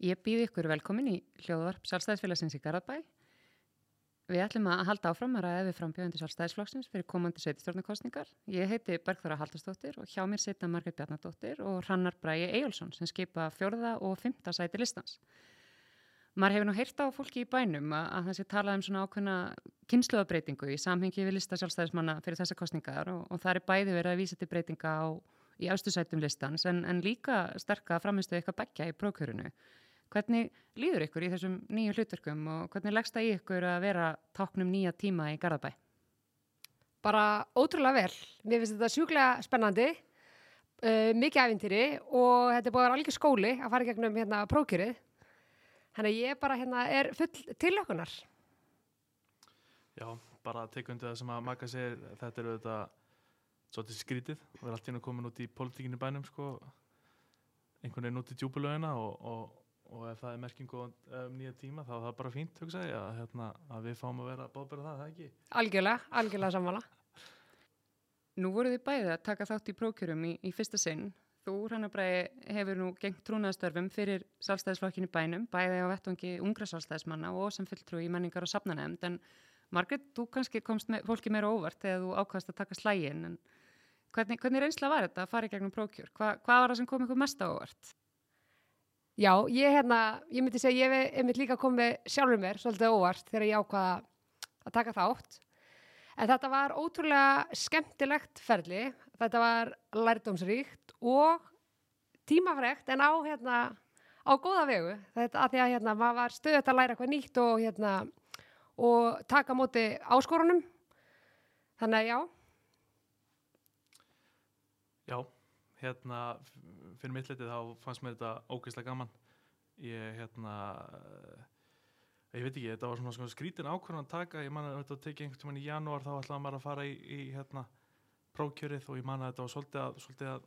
Ég býð ykkur velkomin í hljóðvarp Sjálfstæðisfélagsins í Garðabæ. Við ætlum að halda áfram að ræða við frambjöðandi Sjálfstæðisflokksins fyrir komandi sveitistjórnarkostningar. Ég heiti Bergþóra Haldarsdóttir og hjá mér setna Margreit Bjarnadóttir og Hrannar Bræi Ejjólfsson sem skipa fjörða og fymta sæti listans. Maður hefur nú heyrt á fólki í bænum að, að það sé talað um svona ákveðna kynsluðabreitingu í samhengi við lista sjálfstæðismanna fyrir þessa kostningar og, og það er bæði verið að vísa til breytinga á, í ástusætum listans en, en líka sterka framistu eitthvað begja í prókjörunu. Hvernig líður ykkur í þessum nýju hlutverkum og hvernig leggst það í ykkur að vera táknum nýja tíma í Garðabæ? Bara ótrúlega vel. Mér finnst þetta sjúklega spennandi, uh, mikið æfintýri og þetta er búin alveg skóli að fara gegnum hérna prókjörið. Þannig að ég bara hérna er full tilökunar. Já, bara tekundu það sem að Magga segir, þetta er auðvitað svolítið skrítið. Við erum alltaf komin út í politíkinu bænum, sko, einhvern veginn út í djúbulögina og, og og ef það er merkingu um nýja tíma þá er það bara fínt hugsa ég að, hérna, að við fáum að vera bóðbæra það, það ekki? Algjörlega, algjörlega samvala. Nú voruð þið bæðið að taka þátt í prókjörum í, í fyrsta sinn. Þú, Rannabræði, hefur nú gengt trúnaðastörfum fyrir sálstæðisflokkinu bænum, bæðið á vettvangi ungra sálstæðismanna og sem fylltrú í menningar og sapnanemnd. En Margret, þú kannski komst með, fólki meira óvart þegar þú ákvæmst að taka slægin. En hvernig, hvernig reynsla var þetta að fara í gegnum prókjör? Hva, hvað var það sem kom ykkur mest á óvart? Já, ég, hérna, ég myndi segja, ég hef líka komið sjálfur mér svolítið óvart þegar ég ákvaða að taka þátt. En þetta var ótrúlega skemmtilegt ferli, þetta var lærdómsríkt og tímafregt en á, hérna, á góða vegu. Þetta að því að hérna, maður var stöðut að læra eitthvað nýtt og, hérna, og taka móti áskorunum. Þannig að já. Já hérna, fyrir mitt letið þá fannst mér þetta ógeðslega gaman. Ég, hérna ég veit ekki, þetta var svona, svona skrítin ákvörðan að taka, ég man að þetta tekið einhvern tíman í janúar þá ætlaði maður að fara í, í hérna, prókjörið og ég man að þetta var svolítið að, svolítið að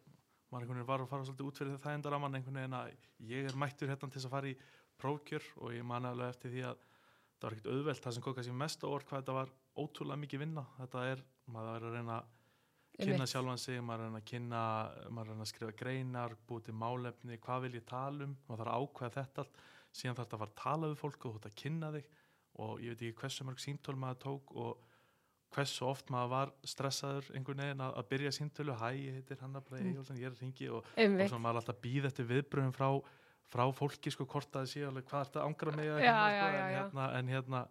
maður einhvern veginn var að fara svolítið út fyrir það endar að mann einhvern veginn að ég er mættur hérna til þess að fara í prókjör og ég man alveg eftir því að það var ekkert auðvelt, það sem kokast ég mest á orð hvað þetta var ótrúlega mikið vinna. Þetta er, maður er að reyna kynna sjálfan sig, maður er að kynna maður er að skrifa greinar, búið til málefni hvað vil ég tala um, maður þarf að ákveða þetta allt, síðan þarf þetta að fara að tala við fólk og þú þarf að kynna þig. Og ég veit ekki hversu mörg síntöl maður tók og hversu oft maður var stressaður einhvern veginn að, að byrja síntölu hæ, ég heitir Hannablaði Ejjólfsson, ég er að ringi og, og maður er alltaf býð eftir viðbröðum frá, frá fólki sko hvort að það sé hvað er þetta ángra hérna, en hérna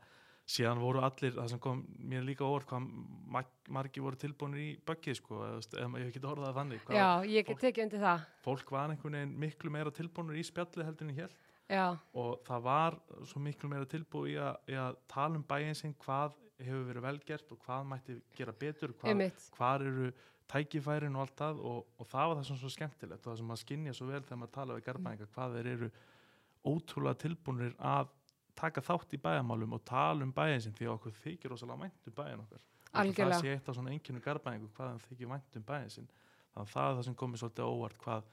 síðan voru allir, það sem kom mér líka orð hvað margi voru tilbúinir í böggið sko, eða ég hef ekki orðað þannig hvað, Já, ég get tekið undir það. Fólk var einhvern veginn miklu meira tilbúinir í spjallið heldur en ég held Já. og það var svo miklu meira tilbúið í að, í að tala um bæinn sinn hvað hefur verið velgert og hvað mætti gera betur hvað, hvað eru tækifærin og allt það. Og, og það var það sem svo skemmtilegt og það sem maður skinnja svo vel þegar maður tala við garbaðingar hvað þeir eru ótrúlega tilbúinir að taka þátt í bæamálum og tala um bæin sin því að okkur þykir rosalega vænt um bæin okkar. Það sé eitt af svona enginu garbaðingu hvað það þykir vænt um bæin sin þannig að það er það sem komið svolítið óvart hvað,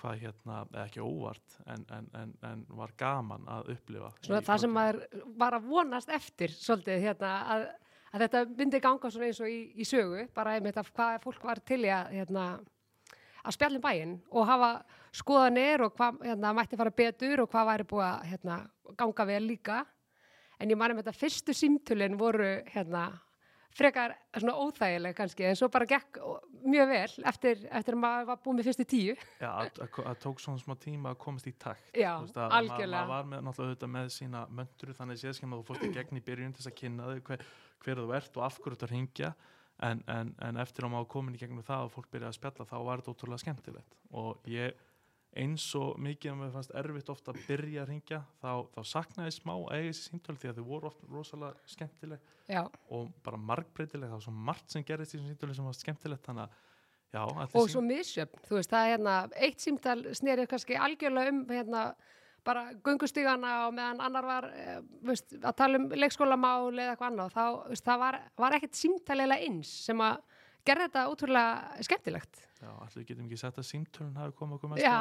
hvað hérna, ekki óvart en, en, en, en var gaman að upplifa. Svona það sem maður var að vonast eftir svolítið hérna að, að þetta myndi ganga svona eins og í, í sögu bara einmitt af hvað fólk var til í að hérna að spjallin bæinn og hafa skoðanir og hvað hérna, mætti fara betur og hvað væri búið að hérna, ganga vel líka. En ég manum þetta fyrstu símtulinn voru hérna frekar svona óþægileg kannski en svo bara gekk mjög vel eftir, eftir að maður var búið með fyrstu tíu. Já, það tók svona smá tíma að komast í takt Já, veist, að algjörlega. maður var með, náttúrulega með sína mönduru þannig séðskjum að þú fórst í gegn í byrjun til þess að kynna þau hver, hver þú ert og af hverju þú ert að ringja en, en, en eftir að maður komin í gegnum það og fólk byrjaði að spjalla þá var þetta ótrúlega skemmtilegt. Og ég eins og mikið að mér fannst erfitt ofta að byrja að ringja þá, þá saknaði smá eigið þessi síntölu því að þau voru ofta rosalega skemmtileg já. og bara margbreytileg. Það var svo margt sem gerist í þessum síntölu sem var skemmtilegt þannig að já og svo misjöfn, þú veist það er hérna eitt símtal snerið kannski algjörlega um hérna bara gungustígana og meðan annar var uh, veist, að tala um leikskólamál eða eitthvað annað, þá veist, það var, var ekkert símtælilega eins sem að gera þetta útrúlega skemmtilegt. Já, allir getum ekki sett að símtölun hafi komið okkur mest Já,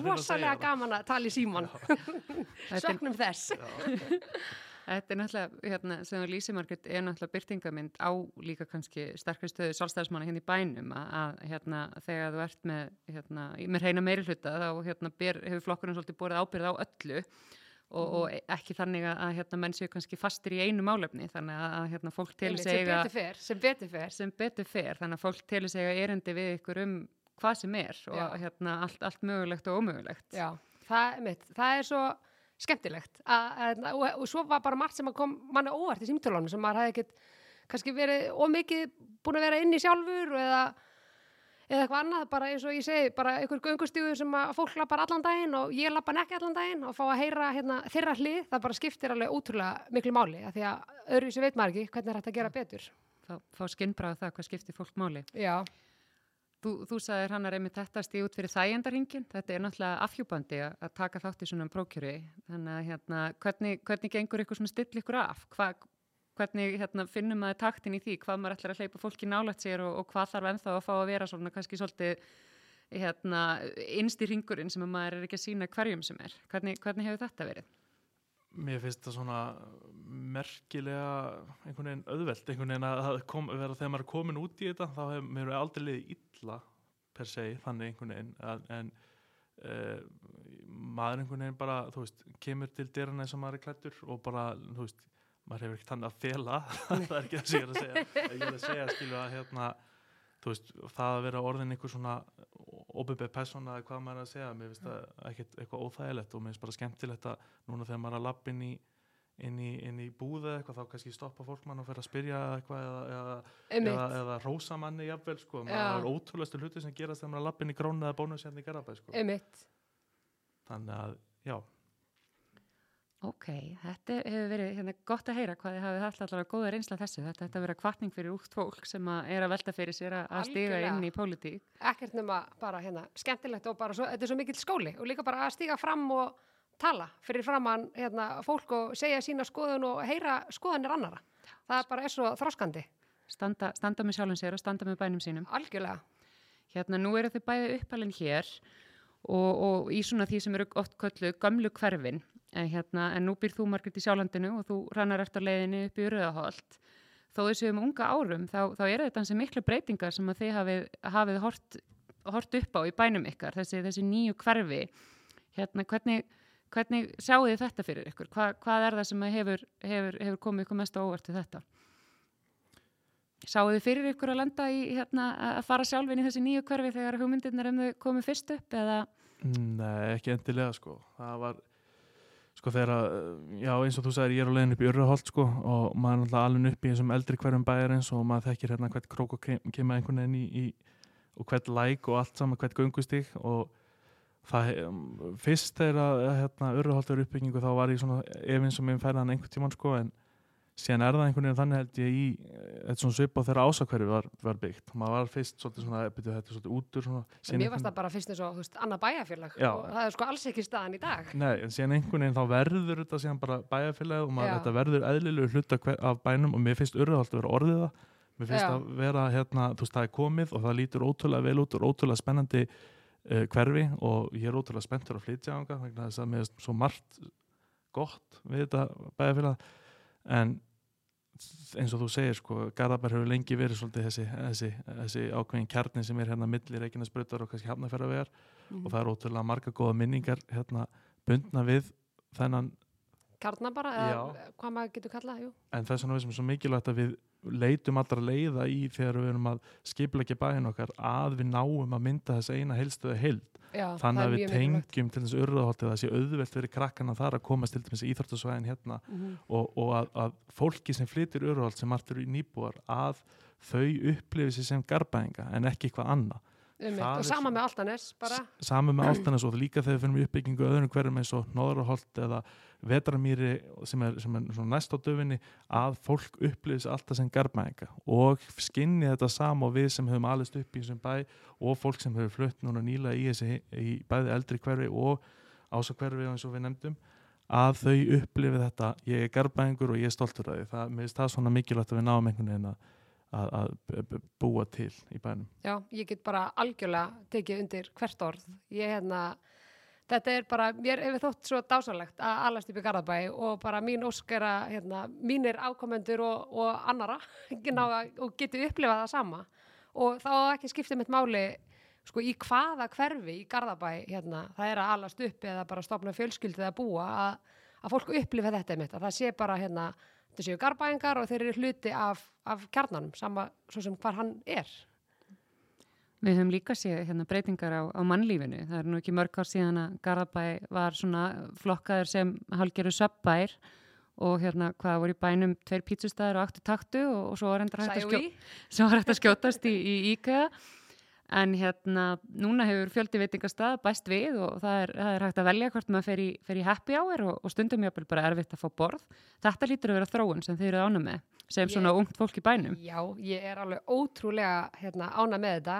rosalega gaman að tala í síman. Söknum þess. Þetta er náttúrulega, hérna, sem þú lýsir Margrét, er náttúrulega byrtingamind á líka kannski sterkri stöðu sálstæðismanna hérna í bænum að, að hérna, þegar þú ert með, hérna, með reyna meiri hluta þá hérna, ber, hefur flokkurinn svolítið borðið ábyrð á öllu og, og ekki þannig að, að hérna, menn séu kannski fastir í einu málefni þannig að, að hérna, fólk telur sig sem betur fer, sem betur fer þannig að fólk telur eiga erindi við ykkur um hvað sem er og Já. hérna, allt, allt mögulegt og ómögulegt. Já, það mitt, það er svo skemmtilegt. Að, og, og svo var bara margt sem að kom manni óvart í símtölunum sem maður hefði ekkert kannski verið ómikið búin að vera inn í sjálfur eða, eða eitthvað annað, bara eins og ég segi bara einhver göngustígu sem að fólk lappar allan daginn og ég lappa ekki allan daginn og fá að heyra hérna, þeirra hlið, það bara skiptir alveg ótrúlega miklu máli, af því að öðru sem veit maður ekki hvernig er þetta að gera betur. Fá, fá skinnbráð það hvað skiptir fólk máli. Já, Þú, þú sagðir hann að reymi þetta stíð út fyrir þægendarhingin. Þetta er náttúrulega afhjúbandi að, taka þátt í svona prókjöru. Þannig að hérna, hvernig, hvernig gengur ykkur sem still ykkur af? Hva, hvernig hérna, finnum maður taktin í því? Hvað maður ætlar að hleypa fólki nálægt sér og, og hvað þarf ennþá að fá að vera svona kannski svolítið hérna, innst í ringurinn sem að maður er ekki að sína hverjum sem er. Hvernig, hvernig hefur þetta verið? Mér finnst það svona merkilega einhvern veginn auðvelt, einhvern veginn að kom, þegar maður er komin út í þetta þá hefur mér aldrei liðið illa per se, þannig einhvern veginn að, en uh, maður einhvern veginn bara, þú veist, kemur til dyrana eins og maður er klættur og bara, þú veist, maður hefur ekkert þannig að fela. Það er ekki það sem ég er að segja. Ég er að segja, skilu að hérna þú veist, það að vera orðin einhver svona óbyrbeð persóna eða hvað maður er að segja mér finnst það ekkert eitthvað óþægilegt og mér finnst bara skemmtilegt að núna þegar maður er að lappa inn í inn í, inn í búðu eða eitthvað þá kannski stoppa fólk mann og fyrir að spyrja eitthvað eða, eða, eða, eða rósa manni jafnvel sko, maður er ótrúlegastu hluti sem gerast þegar maður er inn í krónu eða bónus hérna í Garabæ sko. Einmitt, þannig að, já, Ok, þetta hefur verið hérna, gott að heyra hvað þið hafið haft allavega góða reynsla af þessu. Þetta að vera kvartning fyrir útt fólk sem að er að velta fyrir sér að, að stiga Algjörlega. inn í pólitík. ekkert nema bara hérna skemmtilegt og bara svo, þetta er svo mikill skóli og líka bara að stíga fram og tala fyrir framann hérna, fólk og segja sína skoðun og heyra skoðanir annara. Það bara er svo þroskandi, Standa, standa með sjálfum sér og standa með bænum sínum. algjörlega. Hérna, nú eru þau bæði uppalinn hér og, og í svona því sem eru oft köllu gamlu hverfin. En, hérna, en nú býr þú margir í sjálandinu og þú rannar eftir leiðinni upp í Röðaholt. Þó þessu um unga árum, þá, þá eru þetta hansi miklu breytingar sem að þið hafið, hafið hort, hort upp á í bænum ykkar, þessi, þessi nýju hverfi. Hérna, hvernig, hvernig sjáu þið þetta fyrir ykkur? Hva, hvað er það sem hefur, hefur, hefur komið ykkur mest óvart til þetta? Sáu þið fyrir ykkur að lenda í hérna, að fara sjálfin í þessi nýju hverfi þegar hugmyndirnar um þau komið fyrst upp eða Nei, ekki endilega sko. Það var, sko þegar að, já eins og þú sagðir ég er á leiðin upp í Urraholt sko og maður er alltaf alveg upp í þessum eldri hverjum bæjarins og maður þekkir hérna hvert krók og kem- kemur einhvern veginn í, í og hvert læk og allt saman, hvert göngustík og það, he- fyrst þegar að hérna, Urraholt er uppbyggingu þá var ég svona efins sem ég færði hann einhvern tímann sko en síðan er það einhvern veginn þannig held ég í eitthvað svona svip á þeirra ásakverfi var, var byggt maður var fyrst svolítið svona, byrju, þetta er svolítið útur svona, mér varst það bara fyrst eins og, þú veist, annað bæjarfélag og það er sko alls ekki staðan í dag. Nei, en síðan einhvern veginn þá verður þetta síðan bara bæjarfélagið og maður, þetta verður eðlilegu hver- af bænum og mér finnst urðahald að vera orðið það mér finnst Já. að vera hérna, þú veist það er komið og það lítur ótrúlega vel út og ótrúlega spennandi uh, hverfi og ég er ótrúlega spenntur að flytja ánga vegna þess að mér finnst svo margt gott við þetta bæjarfélag en eins og þú segir sko, Garðabær hefur lengi verið svolítið þessi, þessi, þessi ákveðin kjarnin sem er hérna milli Reykjanesbrautar og kannski Hafnarferðavegar Mhm. og það er ótrúlega marga góða minningar hérna bundna við þennan Kjarna bara, eða hvað maður getur kallað, jú. en þess vegna er svo mikilvægt að við leitum allra leiða í þegar við erum að skipleggja bæinn okkar að við náum að mynda þess eina heilstöðu heild. Já, þannig að við tengjum til þessu urðaholtið að það sé auðvelt fyrir krakkana þar að komast til dæmis í Íþróttasvæðin hérna Mhm. og, og að, að fólki sem flytur urðaholt sem eru í nýbúar að þau upplifi sér sem garbæðinga en ekki eitthvað annað og sama með Altanes bara. Saman með Áltanes og líka þegar við finnum uppbyggingu öðrum hverjum eins og Nóðraholt eða Vetramýri sem er, sem er næst á döfinni að fólk upplifis alltaf sem garbæðinga og skinni þetta sama og við sem höfum alist upp í þessum bæ og fólk sem hefur flutt núna nýla í þessi í bæði eldri hverfi og ása hverfi eins og við nefndum að þau upplifi þetta ég er garbæðingur og ég er stoltur af því. Það, mér finnst það svona mikilvægt að við náum einhvern veginn að, að, að búa til í bænum Já, ég get bara algjörlega tekið undir hvert orð. Ég hérna, þetta er bara, mér hefur þótt svo dásalegt að alast upp í Garðabæ og bara mín ósk er að, hérna, mínir ákomendur og, og annara og geti upplifað það sama og þá ekki skiptið mitt máli sko í hvaða hverfi í Garðabæ hérna, það er að alast upp eða bara stopna fjölskyldið að búa að, að fólk upplifa þetta mitt, að það sé bara hérna, þetta séu Garðabæingar og þeir eru hluti af, af kjarnanum, sama svo sem hvar hann er Við höfum líka séð hérna, breytingar á, á mannlífinu. Það er nú ekki mörg ár síðan að Garðabæ var svona flokkaður sem hálgeru söppbær og hérna hvað voru í bænum tveir pítsustæðir og áttu taktu og, og svo var hægt að, skjó, að skjótast í, í IKEA. En hérna núna hefur fjöldi veitingastað bæst við og það er, það er hægt að velja hvort maður fer í, fer í happy hour og, og stundum jápil bara erfitt að fá borð. Þetta lítur að vera þróun sem þeir eru ána með sem ég, svona ungt fólk í bænum. Já, ég er alveg ótrúlega hérna, ána með þetta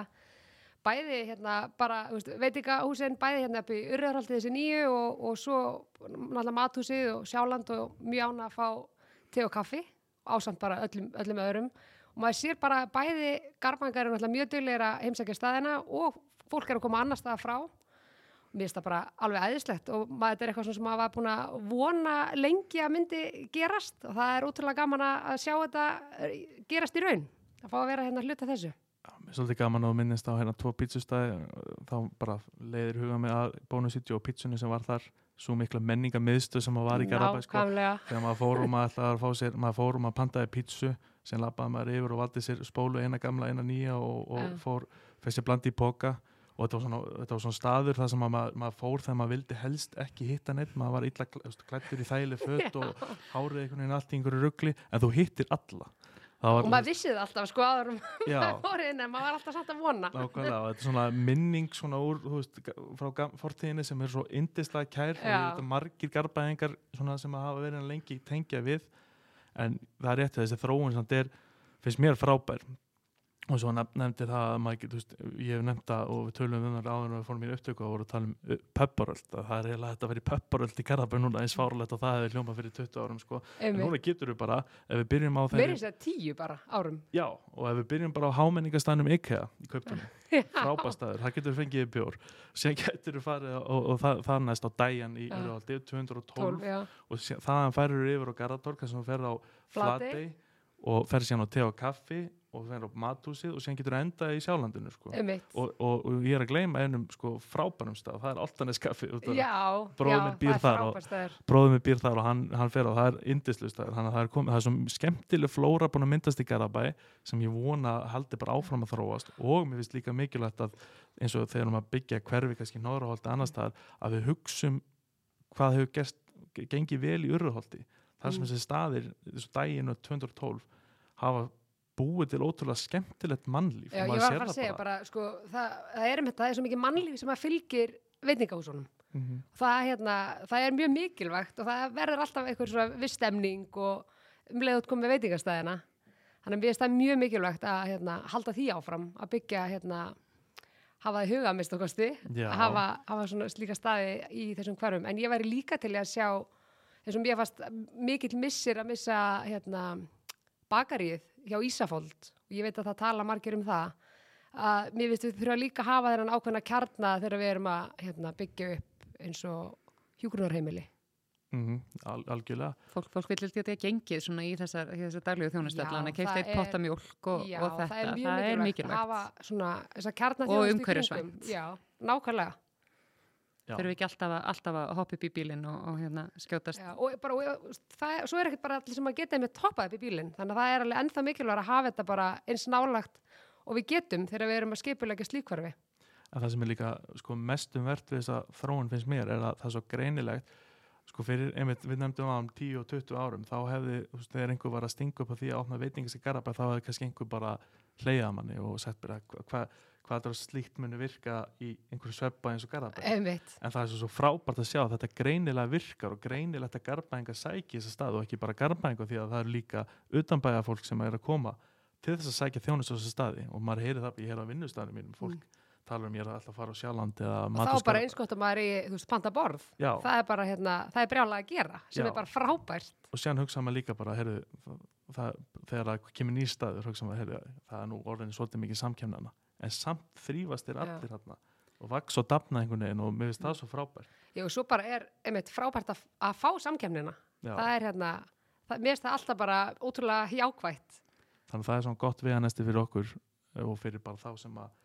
bæði hérna bara, veit ekki að húsin bæði hérna upp í Urðarhaldið þessi nýju og, og svo náttúrulega mathúsið og sjáland og mjög ána að fá te og kaffi ásamt bara öllum, öllum öðrum og maður sér bara bæði garbangar er náttúrulega mjög dyrleira heimsækja staðina og fólk er að koma annar staða frá. Mér finnst það bara alveg æðislegt og maður er eitthvað sem maður var búin að vona lengi að myndi gerast. Og það er útrúlega gaman að sjá þetta gerast í raun. Að fá að vera hérna hluta þessu. Mér er svolítið gaman að minnist á hérna tvo pítsustæði þá bara leiðir huga mig að bónusítju og pítsunni sem var þar. Svo mikla menningamizstu sem var í Garabæ sko, þegar maður fórum að, að sér, maður fórum að pantaði pítsu sem lappaði maður yfir og valdi sér spólu eina gamla, eina nýja og, og uh. fór festi blandi í boka og þetta var svona, þetta var svona staður þar sem maður, maður fór þegar maður vildi helst ekki hitta neitt, maður var illa klættur í þæli fött og hárið einhvern veginn allt í einhverju ruggli en þú hittir alla. Og maður vissið alltaf sko aður um orðin en maður var alltaf samt að vona. Nákvæmlega, þetta er svona minning svona úr, veist, frá fortíðinni sem er svo indislega kær og þetta margir garbaðingar sem hafa verið lengi tengja við en það er rétt að þessi þróun samt er, finnst mér frábær og svo nefndi það að maður getur, ég hef nefnt það og við tölum um það áður og við fórum í upptöku og vorum að tala um uh, pepparöld það er eiginlega þetta að vera í pepparöld í Garabæn núna eins fárlegt og það hefur hljómað fyrir 20 árum sko. en núna getur við bara ef við byrjum á þeirri Verður þetta 10 bara árum? Já, og ef við byrjum bara á hámenningastænum IKEA í köptunum, frábæstæður það getur við fengið í bjór. Sen getur við farið og, og, og það, það næst á dæjan í ja. 212 12, og þaðan færur yfir á Flatey. Og ferðum síðan á te og kaffi og það er á matúsið og sen getur það endað í sjálandinu sko. og, og, og ég er að gleyma einum sko, frábænum stað, það er Altaneskaffi bróðum mér býr þar og bróðum mér býr þar og hann, hann fer á það. Er indislust, þannig að það er komið það er svo skemmtileg flóra búin að myndast í Garabæ sem ég vona haldi bara áfram að þróast. Og mér finnst líka mikilvægt að eins og þegar maður byggja hverfi kannski náðurholti annar staðar að við hugsum hvað hefur gerst, gengið vel í urruholti þar sem mm. þessi staðir, þessu daginu 2012 hafa búið til ótrúlega skemmtilegt mannlíf Já, ég var að fara að segja bara, sko, það, það er um þetta, það er svo mikið mannlíf sem að fylgir veitingahúsunum. Mm -hmm. það, hérna, það er mjög mikilvægt og það verður alltaf einhver svona visstemning og umleiðut komið veitingastæðina þannig að mér finnst það mjög mikilvægt að hérna, halda því áfram, að byggja hérna, hafa það í huga mist og kosti að hafa, hafa svona slíka staði í þessum hverfum, en ég væri líka til að sjá þessum ég fast mikill missir að missa hérna bakaríð hjá Ísafóld og ég veit að það tala margir um það að mér finnst við þurfa líka að hafa þennan ákveðna kjarna þegar við erum að hérna, byggja upp eins og hjúgrunarheimili mm -hmm, al algjörlega. Fólk, fólk vil þetta ekki gengið svona í þessar, þessar daglegu þjónustöðla að keitt eitt potamjólk og, já, og þetta, það er mjög það mikilvægt, mikilvægt. og umhverjusvænt Já, nákvæmlega Þurfum við ekki alltaf að, alltaf að hoppa upp í bílinn og, og hérna, skjótast. Já, og bara, og, það, svo er ekkert bara allir sem að geta með hoppað upp í bílinn. Þannig að það er alveg ennþá mikilvægt að hafa þetta bara eins nálagt og við getum þegar við erum að skipulegja slíkvarfi. Það sem er líka sko, mestum verðt við þess að þróun finnst mér er að það er svo greinilegt sko fyrir, einmitt, við nefndum á um 10 og 20 árum, þá hefði, þú veist, þegar einhver var að stinga upp á því að opna veitingas í Garabæ, þá hefði kannski einhver bara hleyjað manni og sett bara hvað hva, hvað þetta slíkt muni virka í einhverju sveppa eins og garabæ en það er svo, frábært að sjá að þetta greinilega virkar og greinilegt að garabæðinga sækja þessa stað og ekki bara garabæðinga því að það eru líka utanbæða fólk sem er að koma til þess að sækja þjónus á þessu staði. Og maður heyri það, ég heyri á vinnustæðinu mínum fólk mm. tala um ég er alltaf að fara á sjálfland og þá er bara einskott að maður er í þú veist, panta borð. Já. það er bara, hérna, það er brjálega að gera sem Já. er bara frábært. Og sér hugsa maður líka bara, heyrðu, það, þegar það kemur nýr staður, hugsa maður, heyrðu, það er nú orðinni svolítið mikið samkjöfnana en samt þrýfast er allir hérna og vaks og dapna einhvern veginn og mér finnst það svo frábært Já, og svo bara er einmitt frábært að, að fá samkemnina. Já. Það er hérna, það, mér finnst það alltaf bara ótrúlega hjákvætt. þannig að það er svona gott veganesti fyrir okkur eh, og fyrir bara þá sem að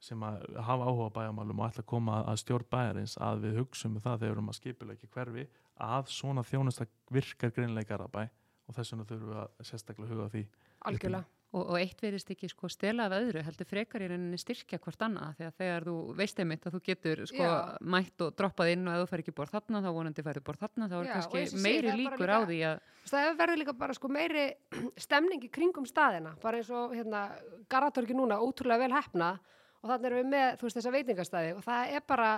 sem að hafa áhuga bæjarmálum og ætla að koma að stjórn bæjarins að við hugsum um það þegar við erum að skipulegja hverfi að svona þjónusta virkar greinleika bæ og þess vegna þurfum við að sérstaklega huga að því Algjörlega. Og, og eitt verðist ekki sko stela af öðru, heldur frekar í rauninni styrkja hvort annað, að þegar þú veist einmitt að þú getur sko Já. mætt og droppað inn og ef þú fær ekki borð þarna, þá vonandi færðu borð þarna, þá er Já, kannski meiri líkur á líka- því að Það verður líka bara sko meiri stemning í kringum staðina, bara eins og hérna, Garðatorgi núna, ótrúlega vel hefna og þannig erum við með, þú veist, þessa veitingastæði og það er bara,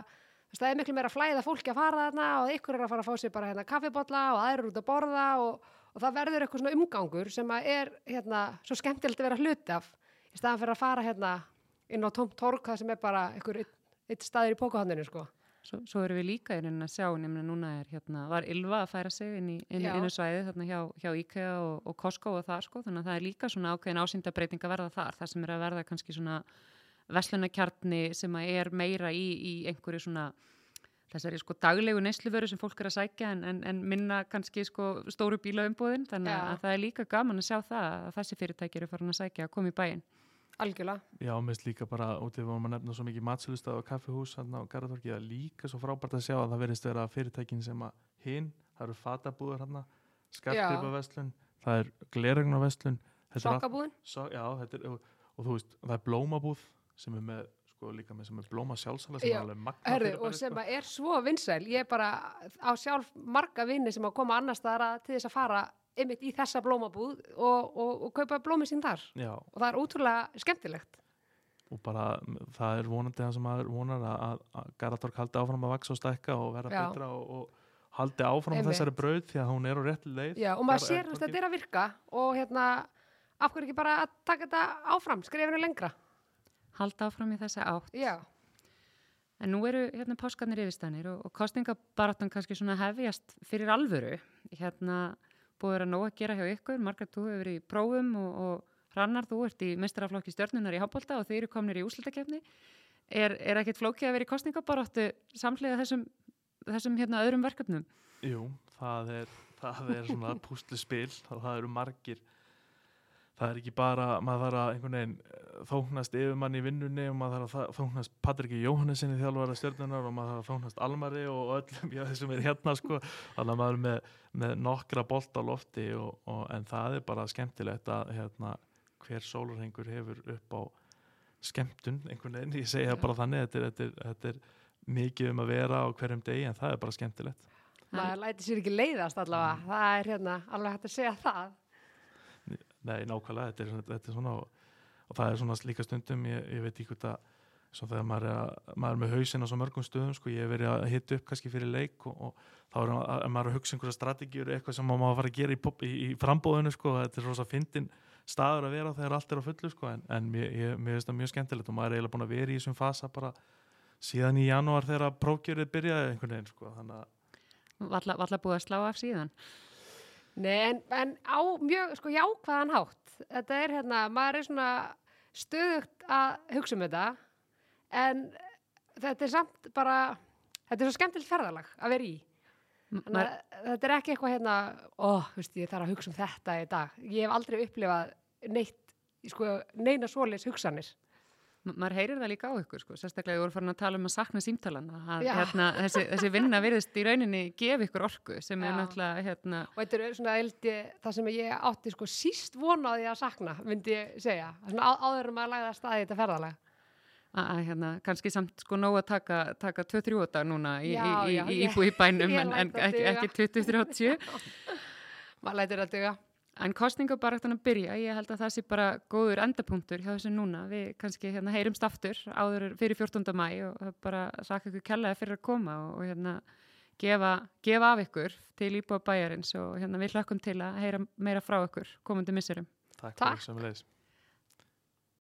það er miklu meira flæða fólki að fara þarna og ykkur er að fara að fá sér bara hérna kaffibotla og aðrir út að borða og, og það verður eitthvað svona umgangur sem að er hérna svo skemmtilegt að vera hluti af. Í staðan fyrir að fara hérna inn á tómt torg það sem er bara einhver eitt, staður í pókahanninu sko. Svo, svo erum við líka í rauninni að sjá, nefnilega núna er hérna, var Ylva að færa sig inn í, í svæði þarna hjá, hjá IKEA og, og Costco og það sko, þannig að það er líka svona ákveðin ásýndabreiting að verða þar, það sem er að verða kannski svona veslunarkjarni sem að er meira í, í einhverju svona þessari sko daglegu nesluvöru sem fólk er að sækja en, en, en minna kannski sko stóru bílaumbúðin, þannig Já. að það er líka gaman að sjá það að þessi fyrirtæki eru farin að sækja að koma í bæinn. Algjörlega. Já, mest líka bara út í vorum að nefna svo mikið matsölustað og kaffihús hérna á Garðatorki, það er líka svo frábært að sjá að það verðist vera fyrirtækin sem að hinn, það eru fatabúður hérna, skartgripaverslun, það er er allt- Sokkabúðin. so, já, þetta er, og, og þú veist, það er blómabúð sem er með, sko, líka með sem er blóma sjálfsala sem Já, er alveg magna fyrirbæri, og sem sko. að er svo vinsæl, ég er bara á sjálf marga vini sem að koma annars staðar að- til þess að fara einmitt í þessa blómabúð og, og, og kaupa blómi sín þar Já, og það er ótrúlega skemmtilegt. og bara það er vonandi það sem maður vonar að, að, að Garðatork haldi áfram að vaksa og stækka og vera Já. betra og, og haldi áfram Einmitt. þessari braut því að hún er á rétt leið Já, og maður sér, veist, þetta er að virka og hérna, af hverju ekki bara að taka þetta áfram, skrifinu lengra. Halda áfram í þessa átt. Já, En nú eru hérna páskarnir yfirstænir og, og kostningabaráttan kannski svona hefjast fyrir alvöru. Hérna búið að nóg að gera hjá ykkur, Margrét, þú hefur verið í prófum og, og Rannar, þú ert í mestraraflokki stjörnunar í Hábolta og þið eru komnir í úslutakefni. Er, er ekkert flókið að vera í kostningabaráttu samhliða þessum, þessum hérna öðrum verkefnum? Jú, það er, það er svona púsluspil og það eru margir það er ekki bara, maður þarf að einhvern veginn eh, þóknast yfirmann í vinnunni og maður þarf að þóknast Patriki Jóhannesinni þjálfara stjörnunar og maður þarf að þóknast Almari og öllum já, þessum er hérna sko. Þannig að maður er með, með nokkra bolt á lofti og, og, en það er bara skemmtilegt að hérna, hver sólarhengur hefur upp á skemmtun einhvern veginn, ég segja bara þannig þetta er, þetta, er, þetta er mikið um að vera á hverjum degi en það er bara skemmtilegt. Maður læti sér ekki leiðast allavega, það er hérna alveg hægt að segja það. Nei, nákvæmlega, þetta er, svona- þetta er svona og, og það er svona líka stundum ég, ég veit ekki hvort að svo þegar maður er, að, maður er með hausinn á svo mörgum stöðum sko, ég hef verið að hitta upp kannski fyrir leik og, og þá er að, að maður að hugsa einhverja strategíur eitthvað sem maður fara að gera í, pop, í, í frambóðinu sko, þetta er rosa fyndin staður að vera þegar allt er á fullu sko, en, en mér, ég, mér finnst það mjög skemmtilegt og maður er eiginlega búin að vera í þessum fasa bara síðan í janúar þegar prókjörið byrjaði einhvern veginn sko, valla búið að slá af síðan. Nei, en, en á mjög sko jákvæðan hátt. Þetta er hérna, maður er svona stöðugt að hugsa um þetta en þetta er samt bara, þetta er svo skemmtilegt ferðalag að vera í. Þannig að þetta er ekki eitthvað hérna, ó, veist, ég þarf að hugsa um þetta í dag. Ég hef aldrei upplifað neitt, sko, neina svoleiðs hugsanir. Ma- maður heyrir það líka á ykkur sko, sérstaklega ég voru farin að tala um að sakna símtalana að hérna, þessi, þessi vinna virðist í rauninni gefa ykkur orku sem er Já. náttúrulega hérna, Og þetta er svona eldi, það sem ég átti sko síst vonaði að sakna, myndi ég segja. Svona á, áður um að lagða staði þetta ferðalag. að, hérna, kannski samt sko nóg að taka, taka 2-3 dag núna í, Já, í, í, í bænum en, en ekki, duga. ekki 20-30 Maður lætur að duga. En kostningabaraktan að byrja, ég held að það sé bara góður endapunktur hjá þessu núna við kannski hérna heyrumst aftur áður fyrir 14. mæ og bara saka ykkur kjallaði fyrir að koma og, og hérna gefa, gefa af ykkur til íbúa bæjarins og hérna við hlökkum til að heyra meira frá ykkur komandi missurum takk, Takk.